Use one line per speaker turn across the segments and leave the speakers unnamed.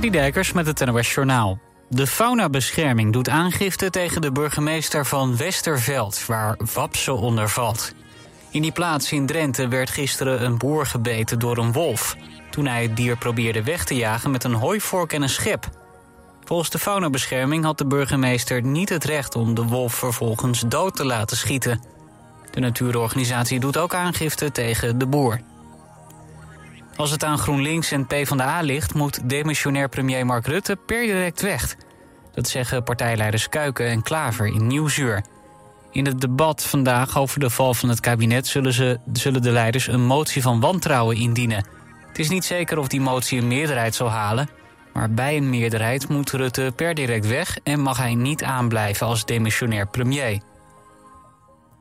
Dijkers met het NOS Journaal. De faunabescherming doet aangifte tegen de burgemeester van Westerveld... waar Wapse onder valt. In die plaats in Drenthe werd gisteren een boer gebeten door een wolf... toen hij het dier probeerde weg te jagen met een hooivork en een schep. Volgens de faunabescherming had de burgemeester niet het recht... om de wolf vervolgens dood te laten schieten. De natuurorganisatie doet ook aangifte tegen de boer. Als het aan GroenLinks en PvdA ligt... moet demissionair premier Mark Rutte per direct weg. Dat zeggen partijleiders Kuiken en Klaver in Nieuwsuur. In het debat vandaag over de val van het kabinet... zullen, ze, zullen de leiders een motie van wantrouwen indienen. Het is niet zeker of die motie een meerderheid zal halen... maar bij een meerderheid moet Rutte per direct weg... en mag hij niet aanblijven als demissionair premier.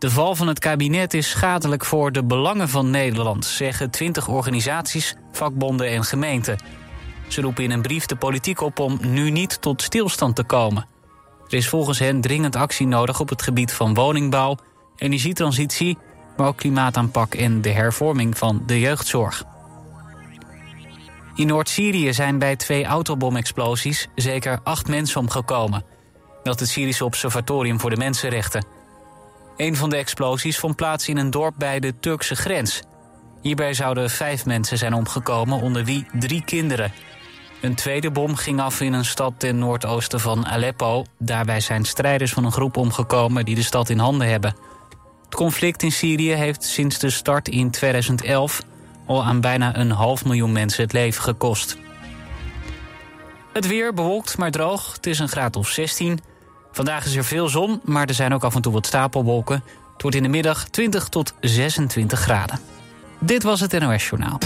De val van het kabinet is schadelijk voor de belangen van Nederland, zeggen 20 organisaties, vakbonden en gemeenten. Ze roepen in een brief de politiek op om nu niet tot stilstand te komen. Er is volgens hen dringend actie nodig op het gebied van woningbouw, energietransitie, maar ook klimaataanpak en de hervorming van de jeugdzorg. In Noord-Syrië zijn bij twee autobomexplosies zeker acht mensen omgekomen. Dat het Syrische Observatorium voor de Mensenrechten. Een van de explosies vond plaats in een dorp bij de Turkse grens. Hierbij zouden vijf mensen zijn omgekomen, onder wie drie kinderen. Een tweede bom ging af in een stad ten noordoosten van Aleppo. Daarbij zijn strijders van een groep omgekomen die de stad in handen hebben. Het conflict in Syrië heeft sinds de start in 2011 al aan bijna een half miljoen mensen het leven gekost. Het weer bewolkt maar droog. Het is een graad of 16. Vandaag is er veel zon, maar er zijn ook af en toe wat stapelwolken. Het wordt in de middag 20 tot 26 graden. Dit was het NOS Journaal.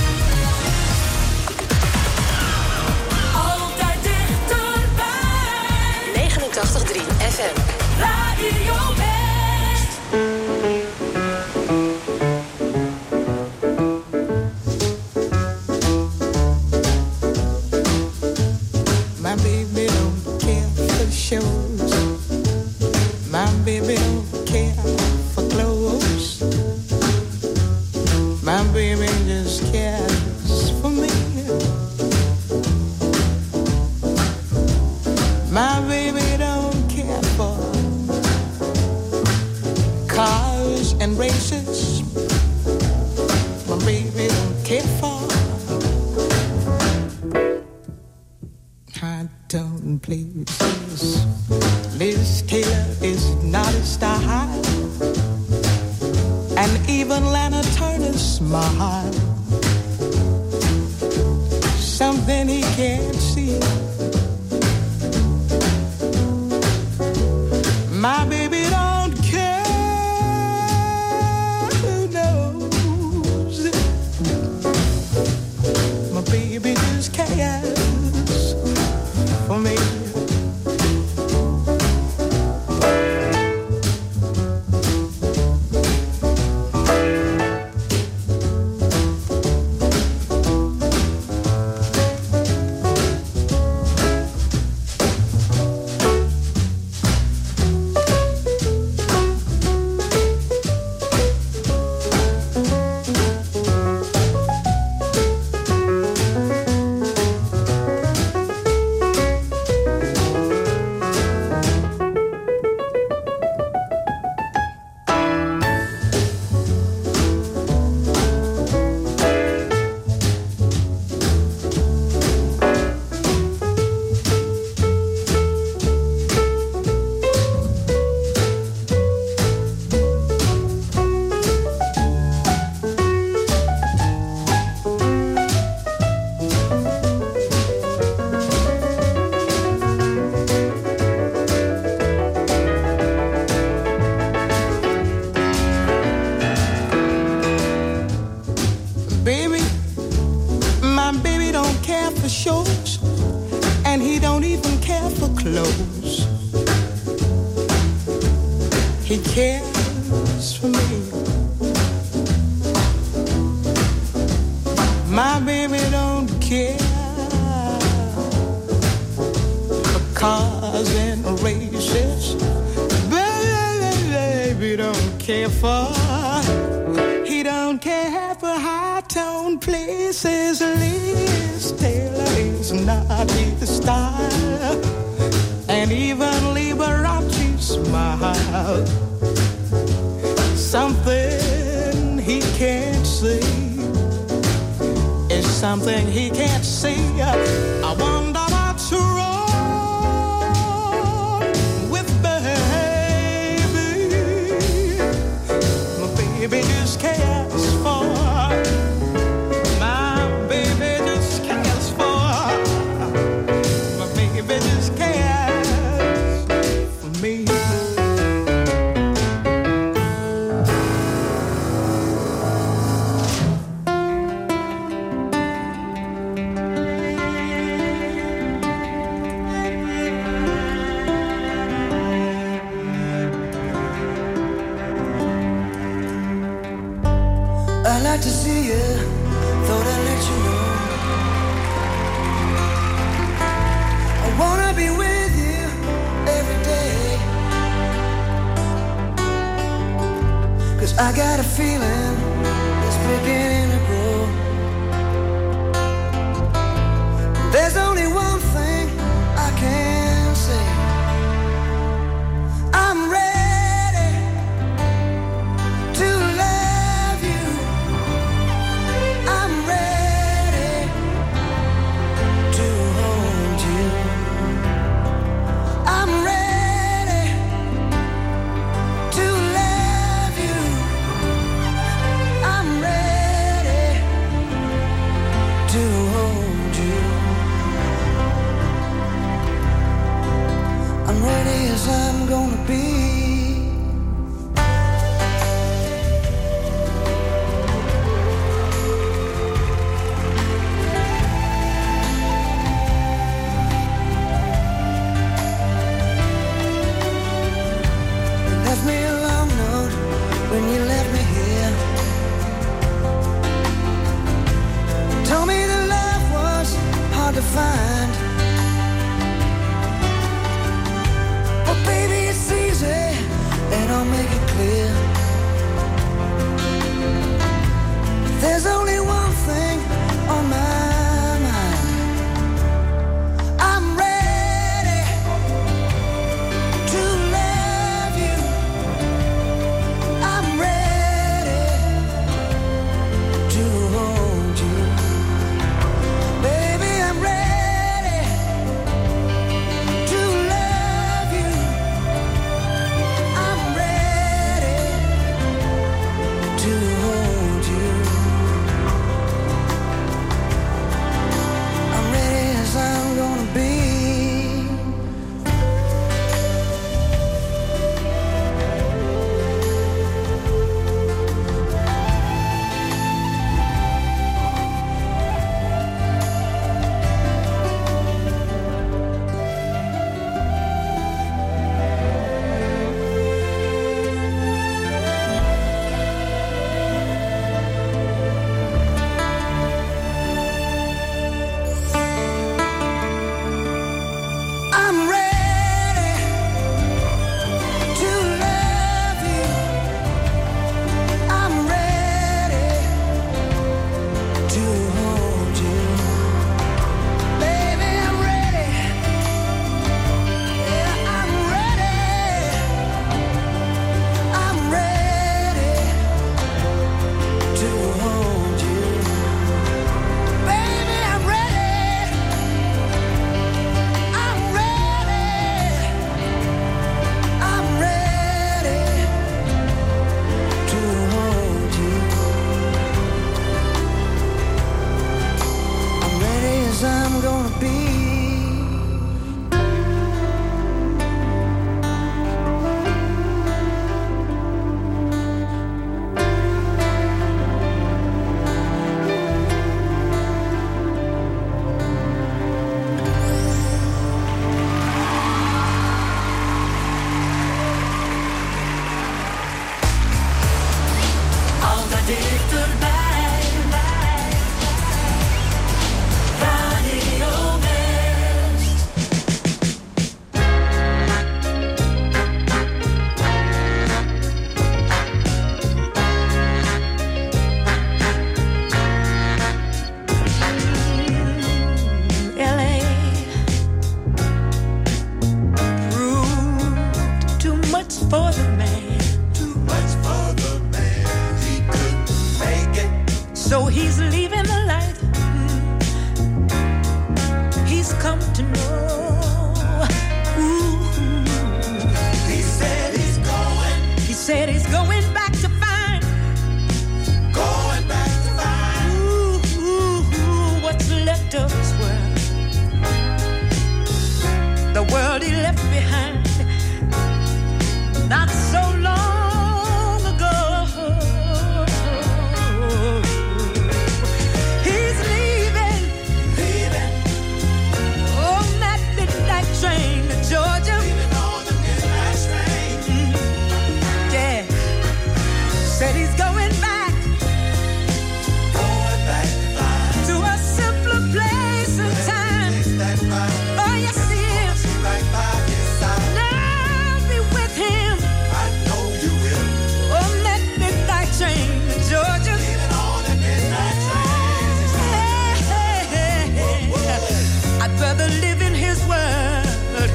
his word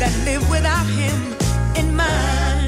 that live without him in
mind.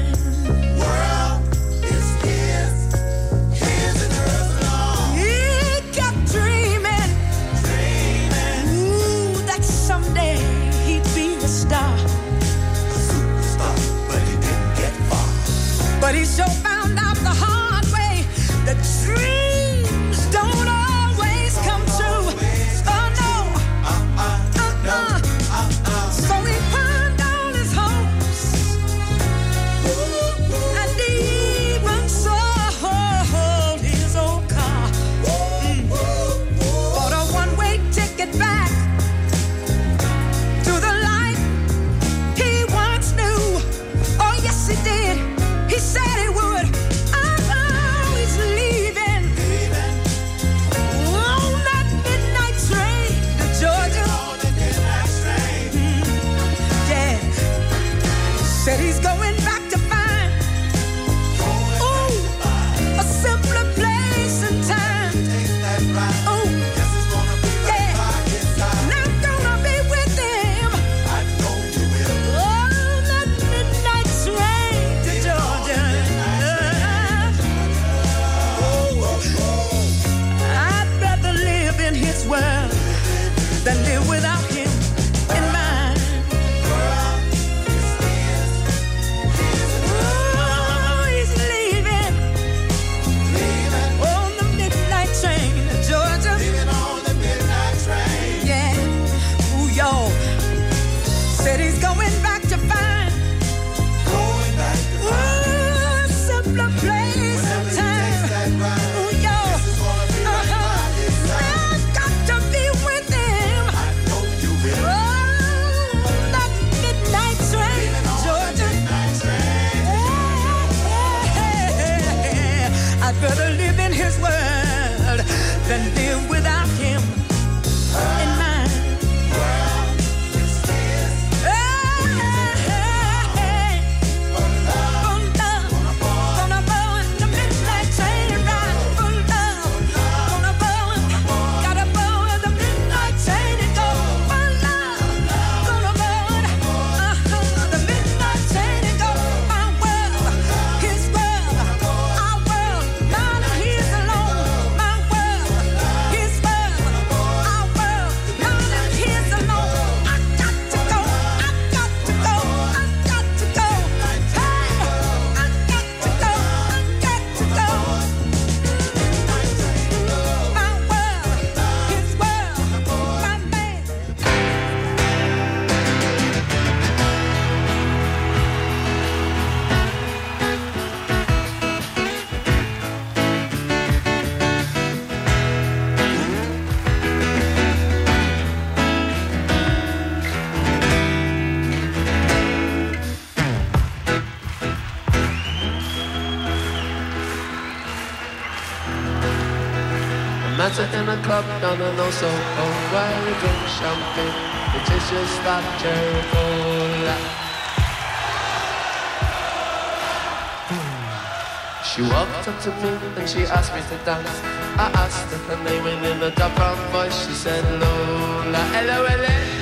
club, no, no, no, so oh, you drink champagne? It is just that cheerful She walked up to me and she asked me to dance. I asked her her name and in a dark brown voice she said Lola, L-O-L-A.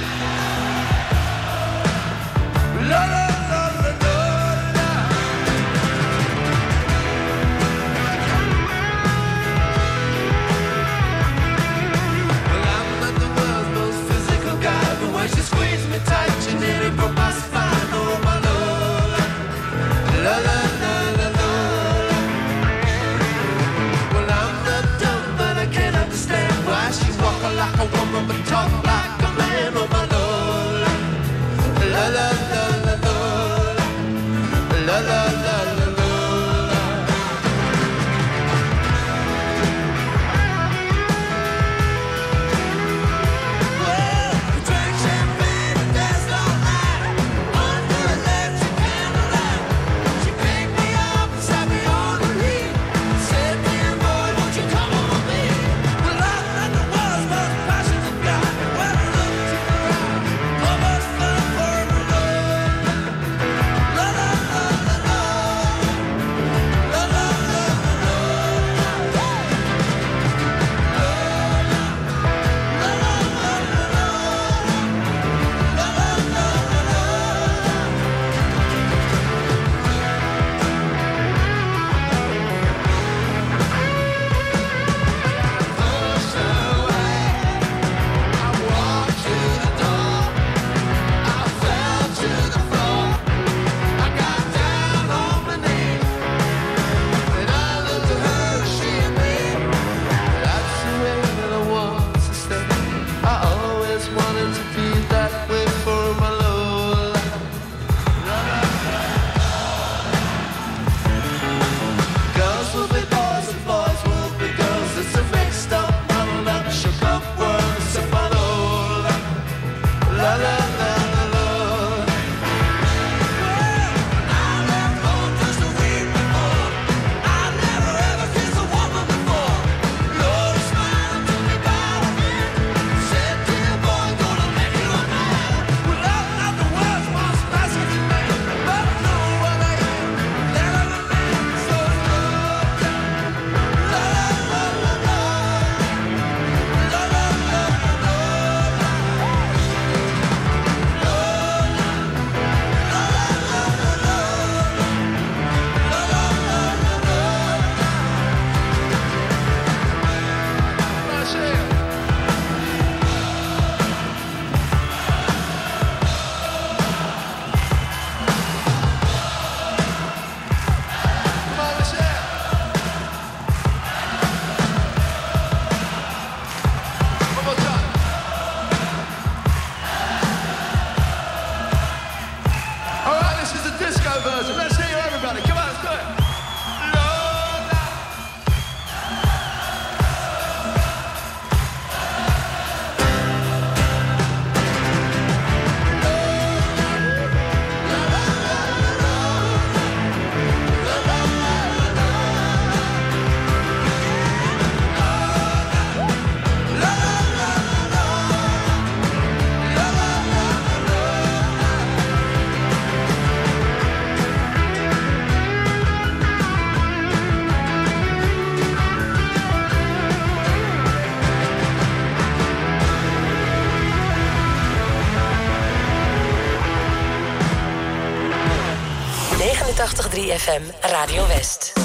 FM Radio West.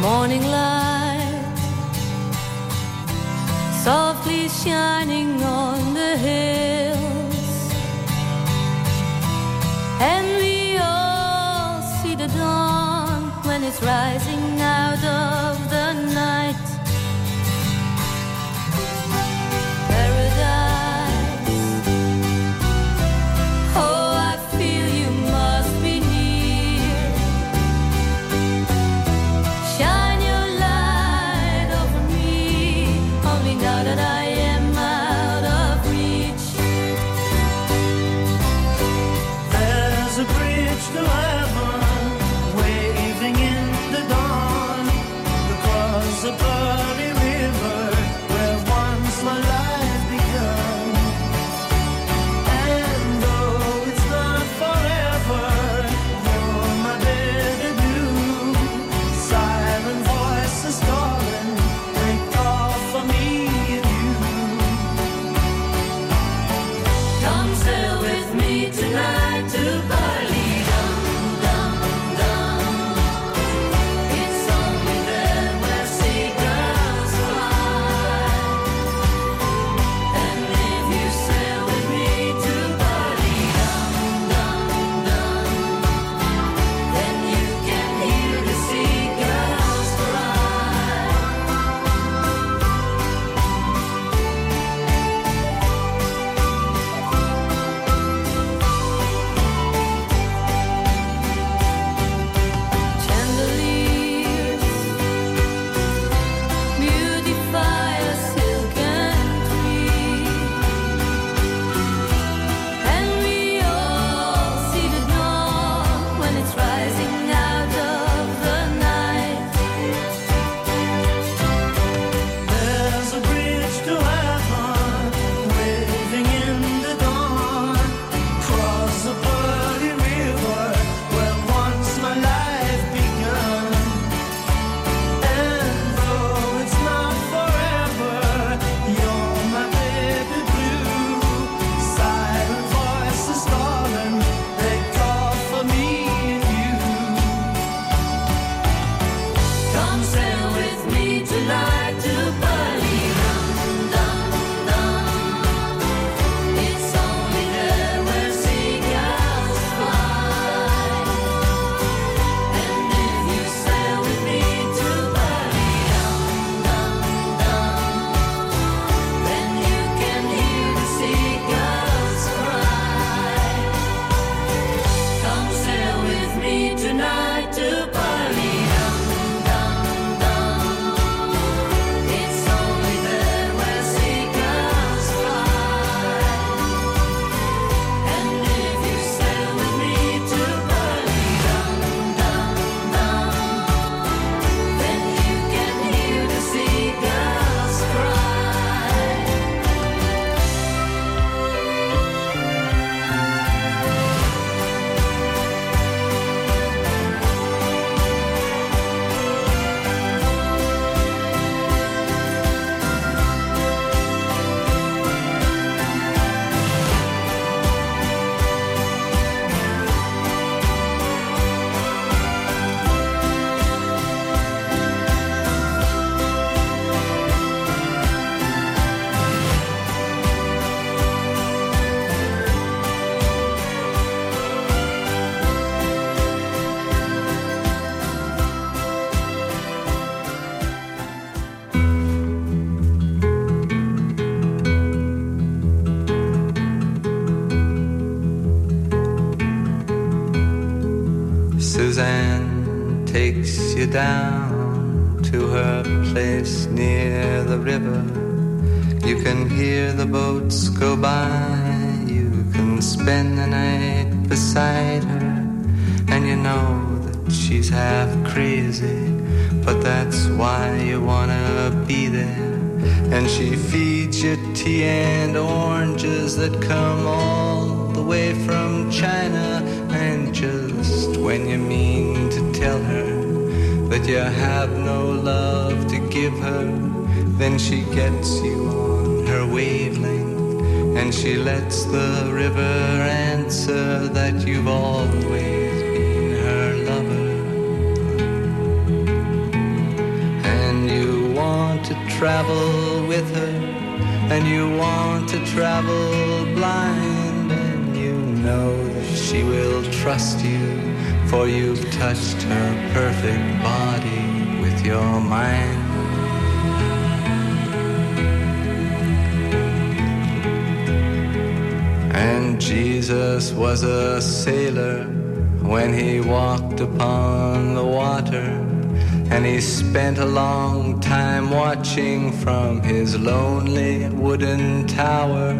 morning light. Softly shining on the hills, and we all see the dawn when it's rising out of the
She feeds you tea and oranges that come all the way from China. And just when you mean to tell her that you have no love to give her,
then she gets you on her wavelength. And she lets the river answer that you've always travel with her, and you want to travel blind, and you know that she will trust you, for you've touched her perfect body with your mind. And Jesus was a sailor when he walked upon the water. And he spent a long time watching from his lonely wooden tower.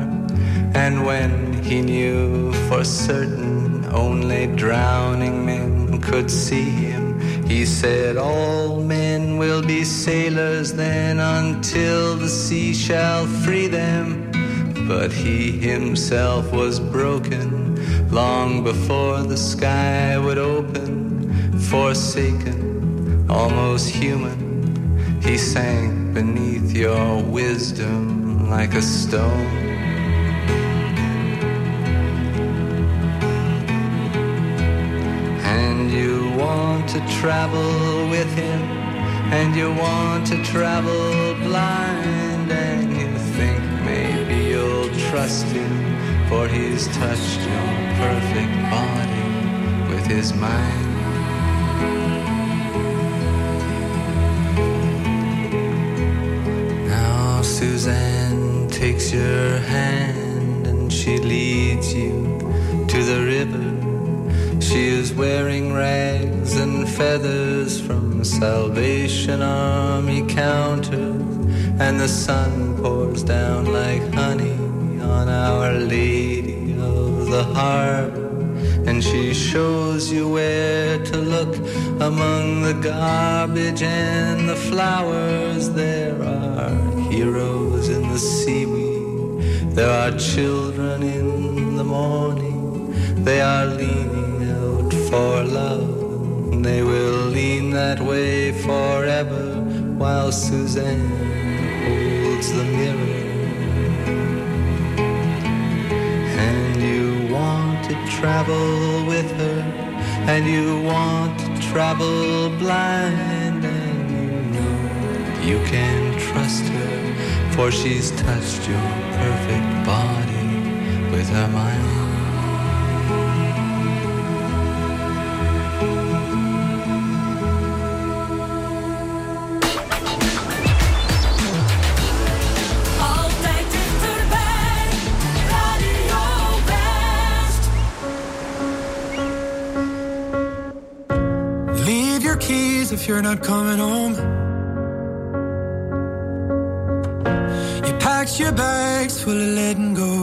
And when he knew for certain only drowning men could see him, he said, All men will be sailors then until the sea shall free them. But he himself was broken long before the sky would open, forsaken, almost human. He sank beneath your wisdom like a stone. And you want to travel with him, and you want to travel blind, and you think maybe you'll trust him, for he's touched your perfect body with his mind. Your hand and she leads you to the river. She is wearing rags and feathers from Salvation Army counters, and the sun pours down like honey on Our Lady of the Harbor. And she shows you where to look among the garbage and the flowers. There are heroes in the seaweed. There are children in the morning. They are leaning out for love. They will lean that way forever while Suzanne holds the mirror. And you want to travel with her, and you want to travel blind, and you know you can trust her, for she's touched your perfect body with her mind.
Altijd dichterbij, Radio West.
Leave your keys if you're not coming home. Your bags full of letting go.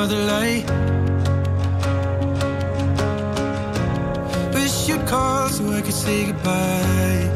Another light. Wish you'd call so I could say goodbye.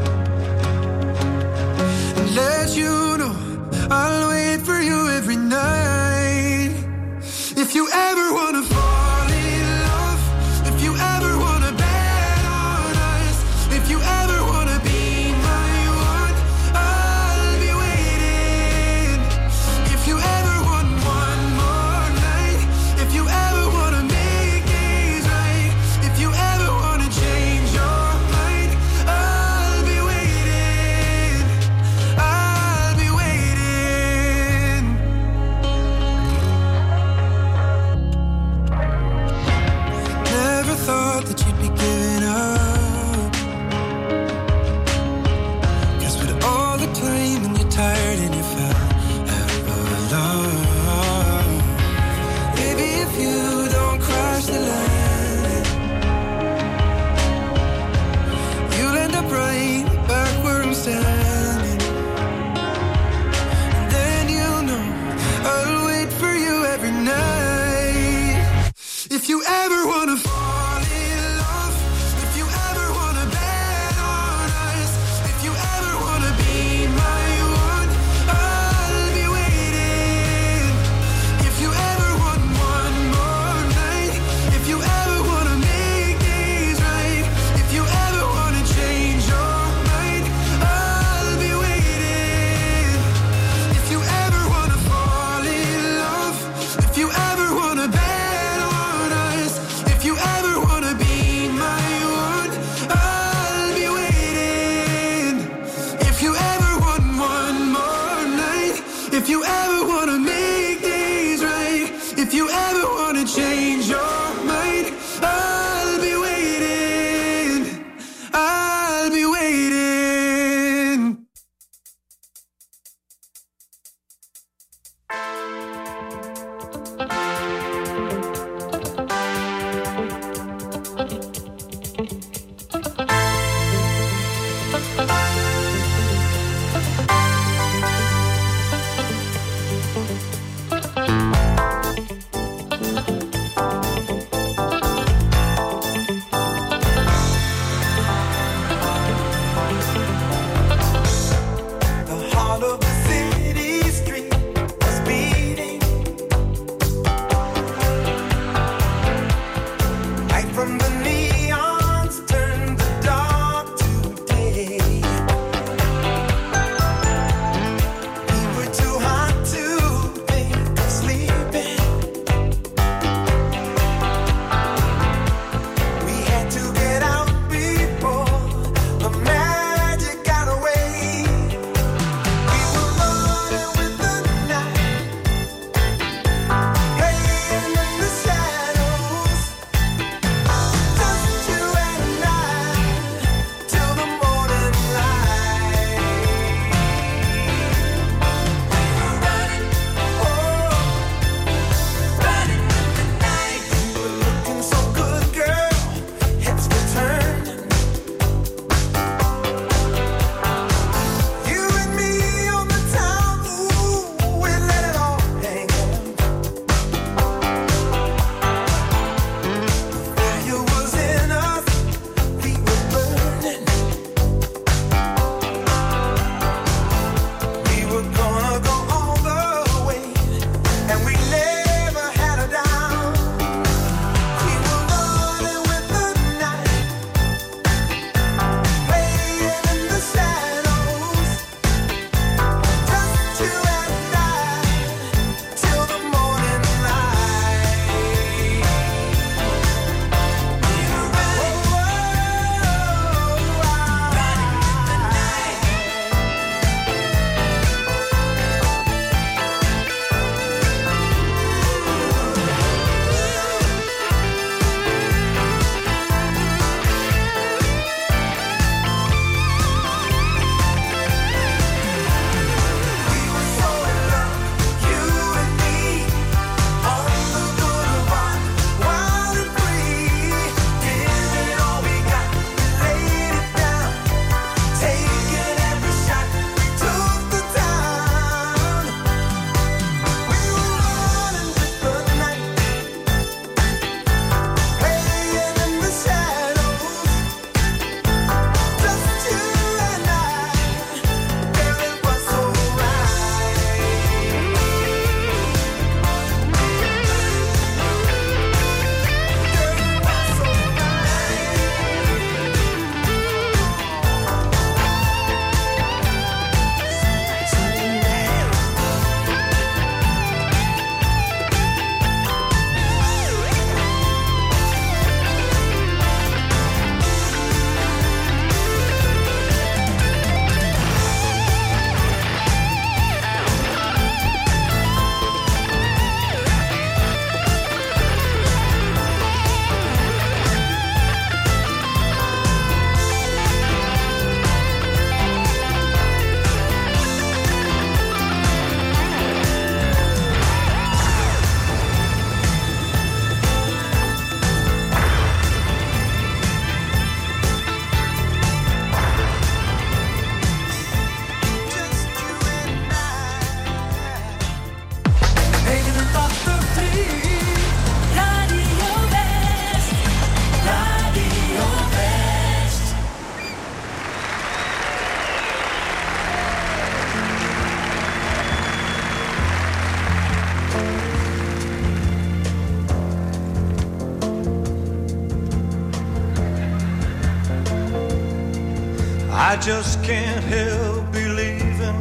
Just can't help believing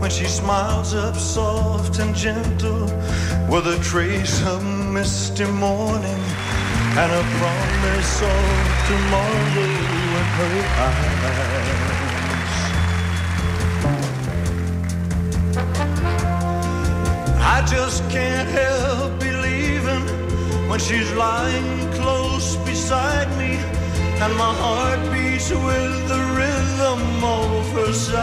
when she smiles up soft and gentle with a trace of misty morning and a promise of tomorrow in her eyes. I just can't help believing when she's lying close beside me and my heart beats with the rhythm of her sighs.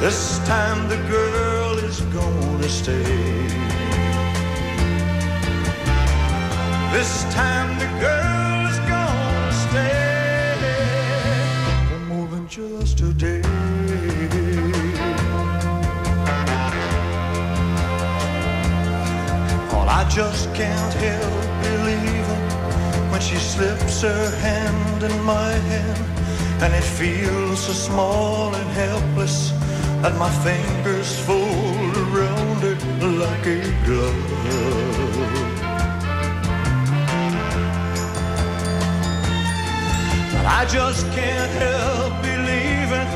This time the girl is gonna stay. This time the girl just can't help believing when she slips her hand in my hand and it feels so small and helpless and my fingers fold around it like a glove. But I just can't help believing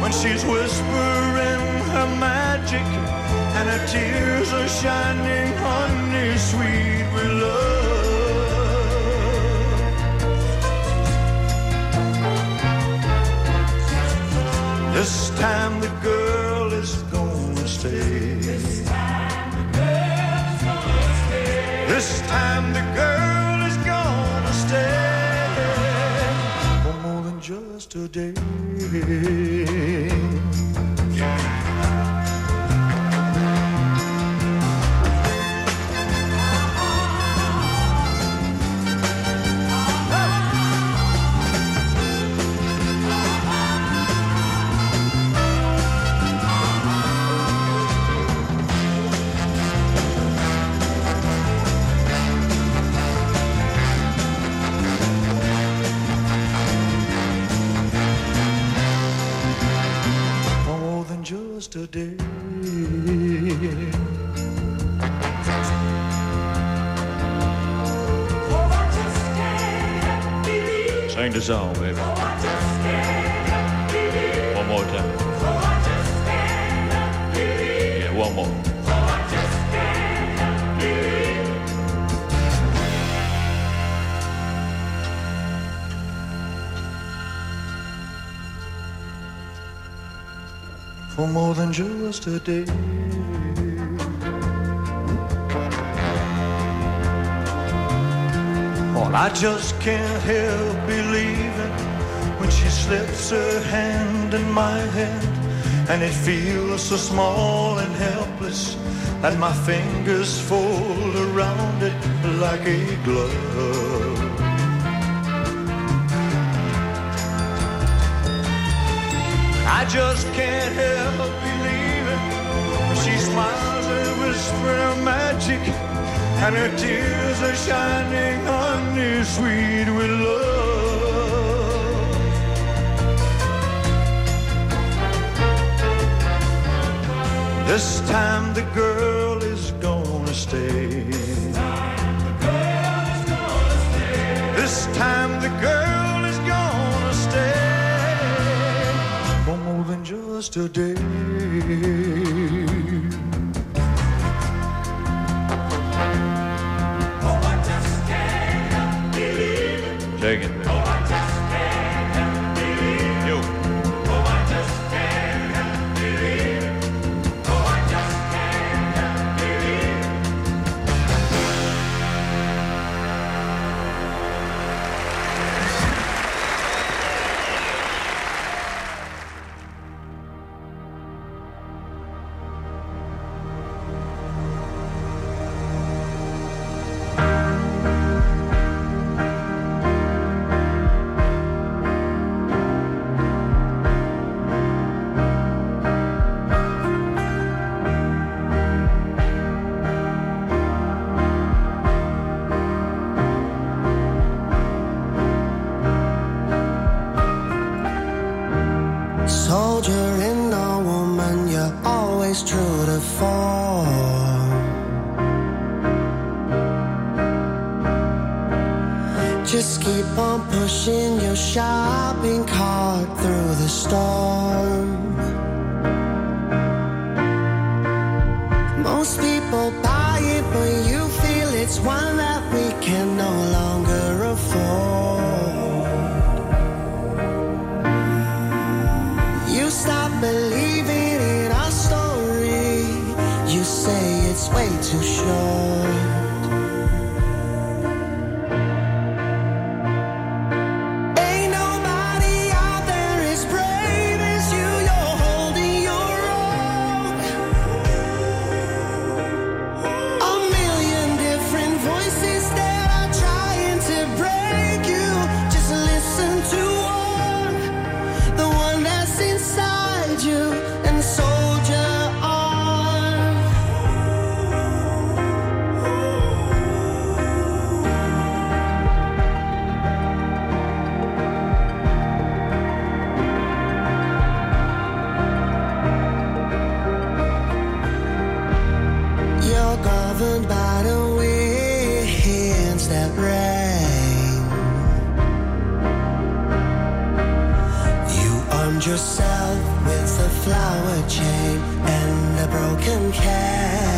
when she's whispering her magic and her tears are shining honey sweet with love. This time the girl is gonna stay. This time the girl is gonna stay. This time the girl is gonna stay for more than just a day. Day.
Sing the song, baby.
For more than just a day. All I just can't help believing when she slips her hand in my hand and it feels so small and helpless that my fingers fold around it like a glove. I just can't help believing she smiles and whispers magic and her tears are shining honey sweet with love. This time the girl is gonna stay. This time the girl than
with a flower chain and a broken cane.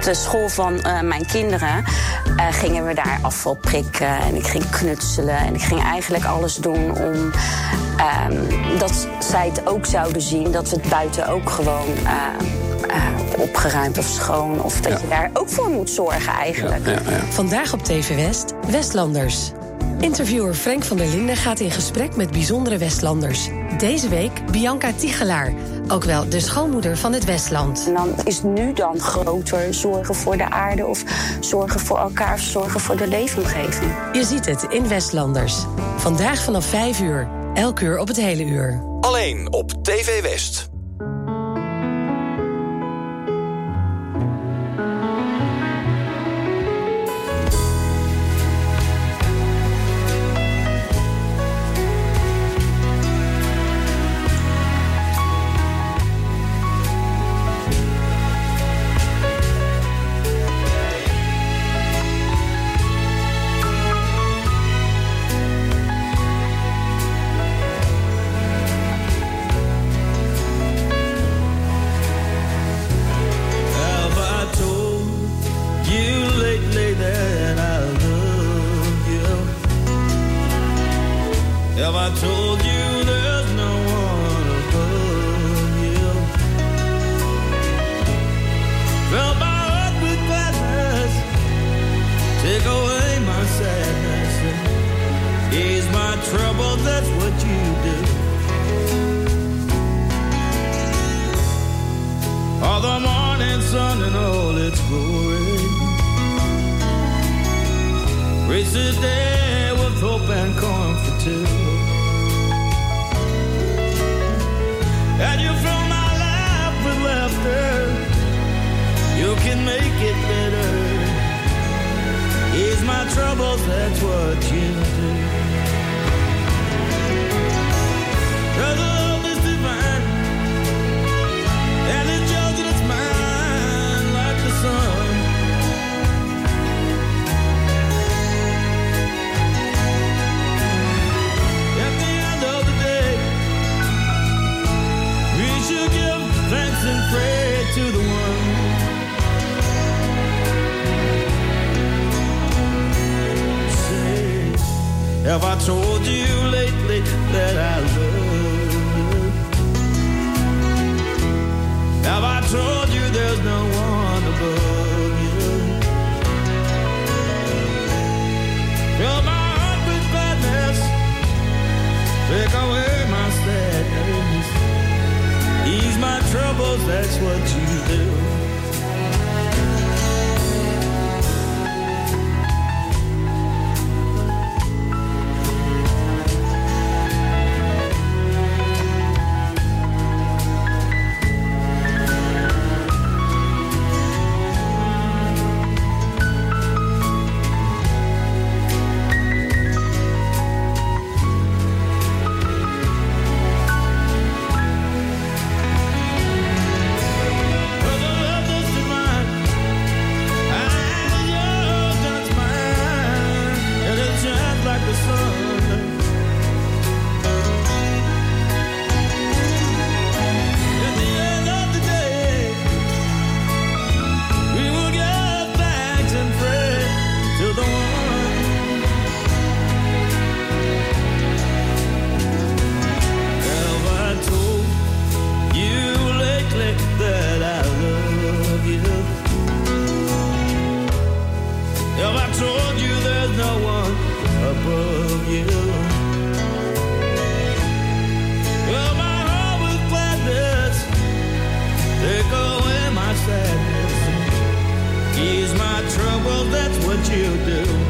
Op de school van eh, mijn kinderen eh, gingen we daar afval prikken en ik ging knutselen. En ik ging eigenlijk alles doen om ehm, dat zij het ook zouden zien. Dat we het buiten ook gewoon eh, eh, opgeruimd of schoon. Of dat je daar ook voor moet zorgen eigenlijk.
Vandaag op TV West, Westlanders. Interviewer Frank van der Linden gaat in gesprek met bijzondere Westlanders. Deze week Bianca Tigelaar, ook wel de schoonmoeder van het Westland.
En dan is nu dan groter zorgen voor de aarde of zorgen voor elkaar of zorgen voor de leefomgeving.
Je ziet het in Westlanders. Vandaag vanaf 5 uur, elk uur op het hele uur.
Alleen op TV West.
till doom.